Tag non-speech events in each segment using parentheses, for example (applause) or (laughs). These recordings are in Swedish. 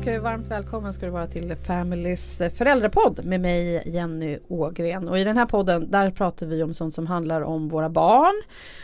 och varmt välkommen ska du vara till Familys eh, föräldrapodd med mig Jenny Ågren. Och i den här podden där pratar vi om sånt som handlar om våra barn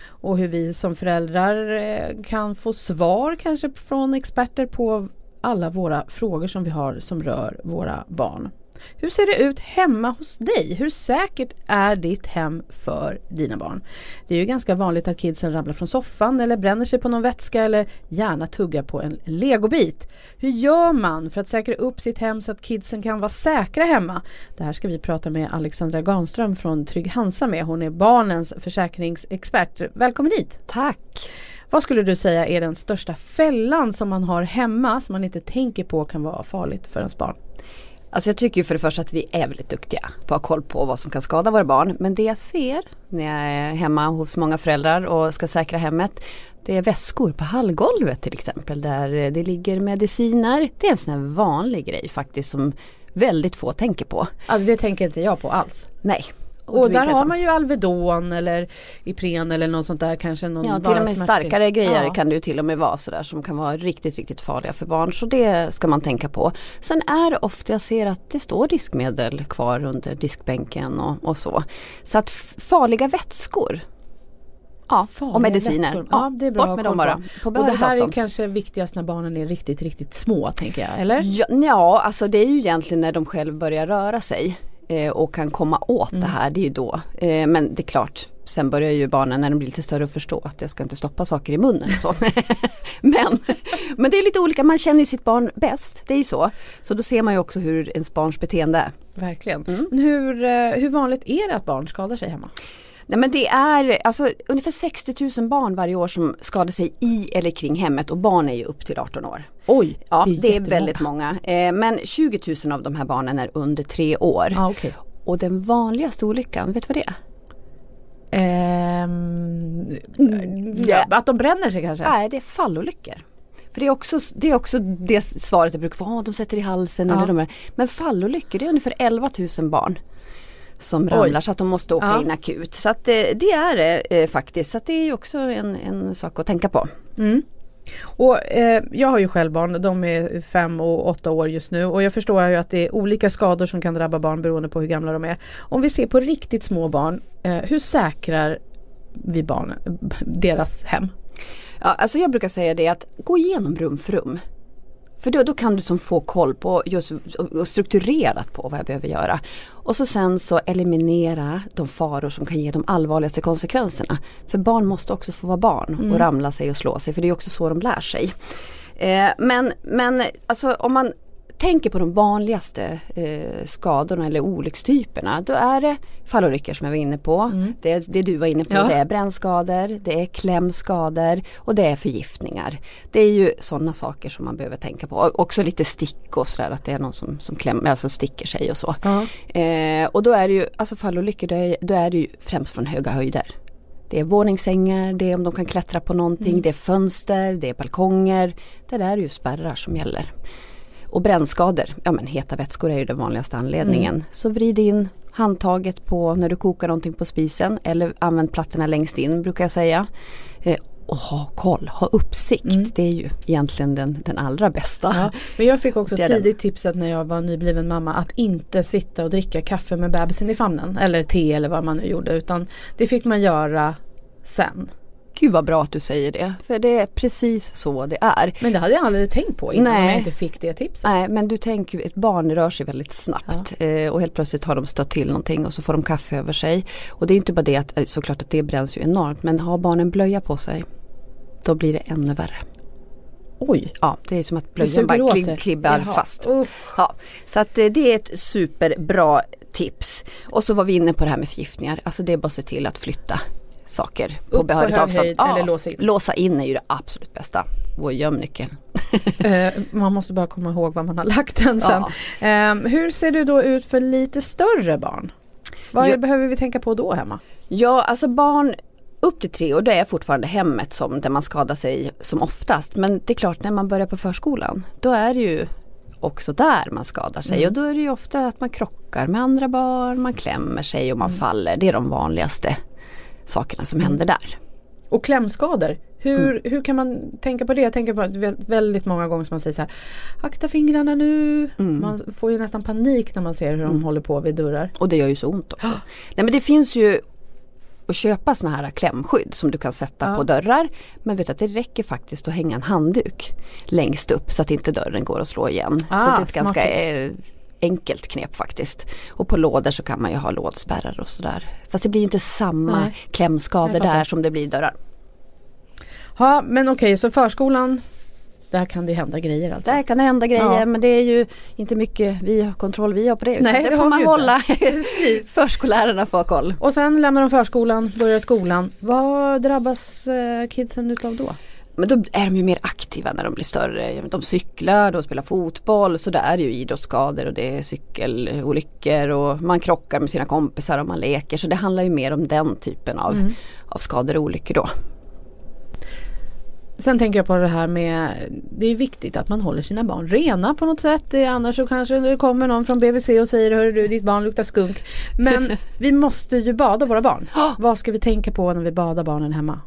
och hur vi som föräldrar eh, kan få svar kanske från experter på alla våra frågor som vi har som rör våra barn. Hur ser det ut hemma hos dig? Hur säkert är ditt hem för dina barn? Det är ju ganska vanligt att kidsen ramlar från soffan eller bränner sig på någon vätska eller gärna tuggar på en legobit. Hur gör man för att säkra upp sitt hem så att kidsen kan vara säkra hemma? Det här ska vi prata med Alexandra Ganström från Trygg Hansa med. Hon är barnens försäkringsexpert. Välkommen hit! Tack! Vad skulle du säga är den största fällan som man har hemma som man inte tänker på kan vara farligt för ens barn? Alltså jag tycker ju för det första att vi är väldigt duktiga på att ha koll på vad som kan skada våra barn. Men det jag ser när jag är hemma hos många föräldrar och ska säkra hemmet det är väskor på hallgolvet till exempel där det ligger mediciner. Det är en sån här vanlig grej faktiskt som väldigt få tänker på. Ja, det tänker inte jag på alls. Nej, och, där har man ju Alvedon eller Ipren eller något sånt där kanske. Någon ja till och med starkare grejer ja. kan det ju till och med vara sådär som kan vara riktigt riktigt farliga för barn. Så det ska man tänka på. Sen är det ofta jag ser att det står diskmedel kvar under diskbänken och, och så. Så att farliga vätskor Ja, farliga och mediciner. Ja, ja, det är bra bort med dem bara. Och det här är kanske viktigast när barnen är riktigt, riktigt små tänker jag, eller? Ja, ja, alltså det är ju egentligen när de själv börjar röra sig och kan komma åt mm. det här, det är ju då. Eh, men det är klart, sen börjar ju barnen när de blir lite större att förstå att jag ska inte stoppa saker i munnen. Så. (laughs) men, men det är lite olika, man känner ju sitt barn bäst, det är ju så. Så då ser man ju också hur ens barns beteende är. Verkligen. Mm. Hur, eh, hur vanligt är det att barn skadar sig hemma? Nej men det är alltså ungefär 60 000 barn varje år som skadar sig i eller kring hemmet och barn är ju upp till 18 år. Oj, ja, det är, det är väldigt många. Eh, men 20 000 av de här barnen är under tre år. Ah, okay. Och den vanligaste olyckan, vet du vad det är? Um, ja, att de bränner sig kanske? Nej, det är fallolyckor. För det är också det, är också det svaret jag brukar få, oh, de sätter i halsen ja. eller de här. Men fallolyckor, det är ungefär 11 000 barn som ramlar Oj. så att de måste åka ja. in akut. Så att eh, det är det eh, faktiskt. Så att det är också en, en sak att tänka på. Mm. Och eh, Jag har ju själv barn, de är fem och åtta år just nu och jag förstår ju att det är olika skador som kan drabba barn beroende på hur gamla de är. Om vi ser på riktigt små barn, eh, hur säkrar vi barnen, deras hem? Ja, alltså jag brukar säga det att gå igenom rum för rum. För då, då kan du som få koll på just och strukturerat på vad jag behöver göra. Och så sen så eliminera de faror som kan ge de allvarligaste konsekvenserna. För barn måste också få vara barn och mm. ramla sig och slå sig för det är också så de lär sig. Eh, men, men alltså om man tänker på de vanligaste eh, skadorna eller olyckstyperna då är det fallolyckor som jag var inne på. Mm. Det, det du var inne på ja. det är brännskador, det är klämskador och det är förgiftningar. Det är ju sådana saker som man behöver tänka på. Också lite stick och sådär att det är någon som, som kläm, alltså sticker sig och så. Ja. Eh, och då är det ju, alltså fallolyckor då är, då är det ju främst från höga höjder. Det är våningssängar, det är om de kan klättra på någonting, mm. det är fönster, det är balkonger. Där är det ju spärrar som gäller. Och brännskador, ja men heta vätskor är ju den vanligaste anledningen. Mm. Så vrid in handtaget på när du kokar någonting på spisen eller använd plattorna längst in brukar jag säga. Eh, och ha koll, ha uppsikt. Mm. Det är ju egentligen den, den allra bästa. Ja, men jag fick också tidigt tipset när jag var nybliven mamma att inte sitta och dricka kaffe med bebisen i famnen. Eller te eller vad man nu gjorde. Utan det fick man göra sen. Gud vad bra att du säger det. För det är precis så det är. Men det hade jag aldrig tänkt på innan Nej. jag inte fick det tipset. Nej men du tänker ett barn rör sig väldigt snabbt. Ja. Eh, och helt plötsligt har de stött till någonting och så får de kaffe över sig. Och det är inte bara det att eh, såklart att det bränns ju enormt. Men har barnen blöja på sig. Då blir det ännu värre. Oj! Ja, det är som att blöjan bara kli, klibbar Jaha. fast. Ja, så att eh, det är ett superbra tips. Och så var vi inne på det här med förgiftningar. Alltså det är bara att se till att flytta saker på Upp behörigt avstånd. Ja, eller låsa in. Låsa in är ju det absolut bästa. Och göm nyckeln. eh, man måste bara komma ihåg var man har lagt den sen. Ja. Eh, hur ser det då ut för lite större barn? Vad ja. behöver vi tänka på då hemma? Ja, alltså barn upp till tre år det är fortfarande hemmet som där man skadar sig som oftast. Men det är klart när man börjar på förskolan då är det ju också där man skadar sig mm. och då är det ju ofta att man krockar med andra barn, man klämmer sig och man mm. faller. Det är de vanligaste sakerna som händer där. Och klämskador, Hur, Mm. hur kan man tänka på det? Jag tänker på väldigt många gånger som man säger så här Akta fingrarna nu. Mm. Man får ju nästan panik när man ser hur de håller på vid dörrar. Och det gör ju så ont också. (gasps) Nej men det finns ju att köpa såna här klämskydd som du kan sätta Ja. på dörrar. Men vet att det räcker faktiskt att hänga en handduk längst upp så att inte dörren går att slå igen. Ah, så det är ett ganska tips. Enkelt knep faktiskt. Och på lådor så kan man ju ha lådspärrar och sådär. Fast det blir inte samma Nej. klämskador där som det blir i dörrar. Ja men okej så förskolan Där kan det hända grejer alltså. Där kan det hända grejer Ja. men det är ju inte mycket vi kontroll vi har på det. Nej, det det får man hålla. (laughs) (laughs) Förskollärarna får koll. Och sen lämnar de förskolan, börjar skolan. Vad drabbas eh, kidsen utav då? Men då är de ju mer aktiva när de blir större. De cyklar, de spelar fotboll så det är ju idrottsskador och det är cykelolyckor och man krockar med sina kompisar och man leker. Så det handlar ju mer om den typen av, Mm. av skador och olyckor då. Sen tänker jag på det här med Det är viktigt att man håller sina barn rena på något sätt. Eh, Annars så kanske det kommer någon från BVC och säger Hörru du ditt barn luktar skunk. Men (laughs) vi måste ju bada våra barn. Vad ska vi tänka på när vi badar barnen hemma?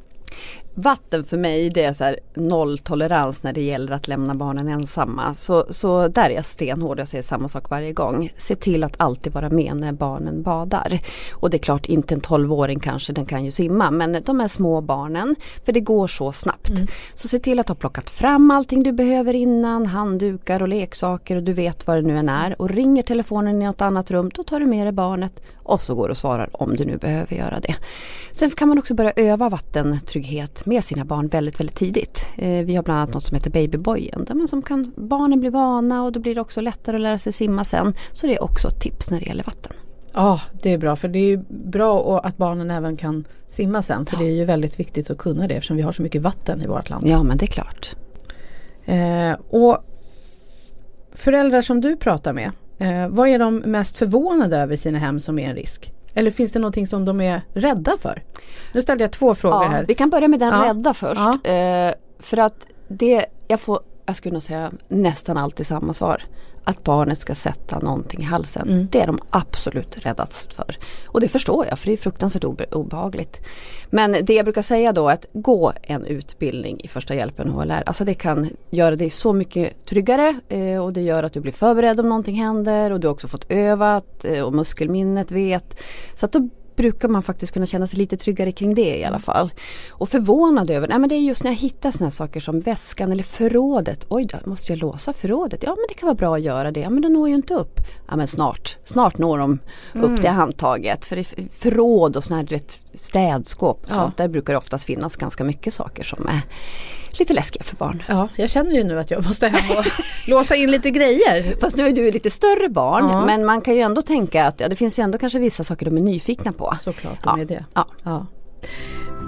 Vatten för mig det är så här nolltolerans när det gäller att lämna barnen ensamma. Så, så där är jag stenhård, jag säger samma sak varje gång. Se till att alltid vara med när barnen badar. Och det är klart inte en 12-åring kanske, den kan ju simma. Men de här små barnen, för det går så snabbt. Så se till att ha plockat fram allting du behöver innan, handdukar och leksaker och du vet vad det nu än är. Och ringer telefonen i något annat rum, då tar du med dig barnet och så går du och svarar om du nu behöver göra det. Sen kan man också börja öva vattentrygghet med sina barn väldigt, väldigt tidigt. Eh, vi har bland annat något som heter babybojen där man som kan, barnen blir vana och då blir det också lättare att lära sig simma sen. Så det är också ett tips när det gäller vatten. Ja det är bra för det är bra att barnen även kan simma sen. För det är ju väldigt viktigt att kunna det eftersom vi har så mycket vatten i vårt land. Ja men det är klart. Eh, och föräldrar som du pratar med, eh, vad är de mest förvånade över i sina hem som är en risk? Eller finns det någonting som de är rädda för? Nu ställde jag två frågor Ja, här. vi kan börja med den Ja. rädda först. Ja. Eh, för att det, jag får, jag skulle nog säga nästan alltid samma svar. Att barnet ska sätta någonting i halsen. Mm. Det är de absolut räddast för. Och det förstår jag för det är fruktansvärt obe, obehagligt. Men det jag brukar säga då är att gå en utbildning i första hjälpen HLR. Alltså det kan göra dig så mycket tryggare eh, och det gör att du blir förberedd om någonting händer och du har också fått övat eh, och muskelminnet vet. Så att då brukar man faktiskt kunna känna sig lite tryggare kring det i alla fall. Och förvånad över, nej men det är just när jag hittar här saker som väskan eller förrådet. Oj då, måste jag låsa förrådet? Ja men det kan vara bra att göra det. Ja men det når ju inte upp. Ja men snart, snart når de upp till handtaget. För förråd och såna här du vet, städskåp och Ja. sånt, där brukar det oftast finnas ganska mycket saker som är lite läskiga för barn. Ja, jag känner ju nu att jag måste hem och (laughs) låsa in lite grejer. Fast nu är du lite större barn Ja. men man kan ju ändå tänka att ja, det finns ju ändå kanske vissa saker de är nyfikna på. Såklart, Ja. de är det. Ja. Ja.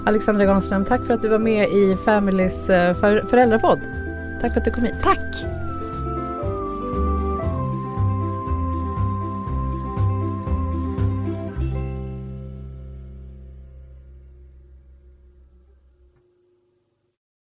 Alexandra Granström, tack för att du var med i Familys eh, för- föräldrapodd. Tack för att du kom hit. Tack!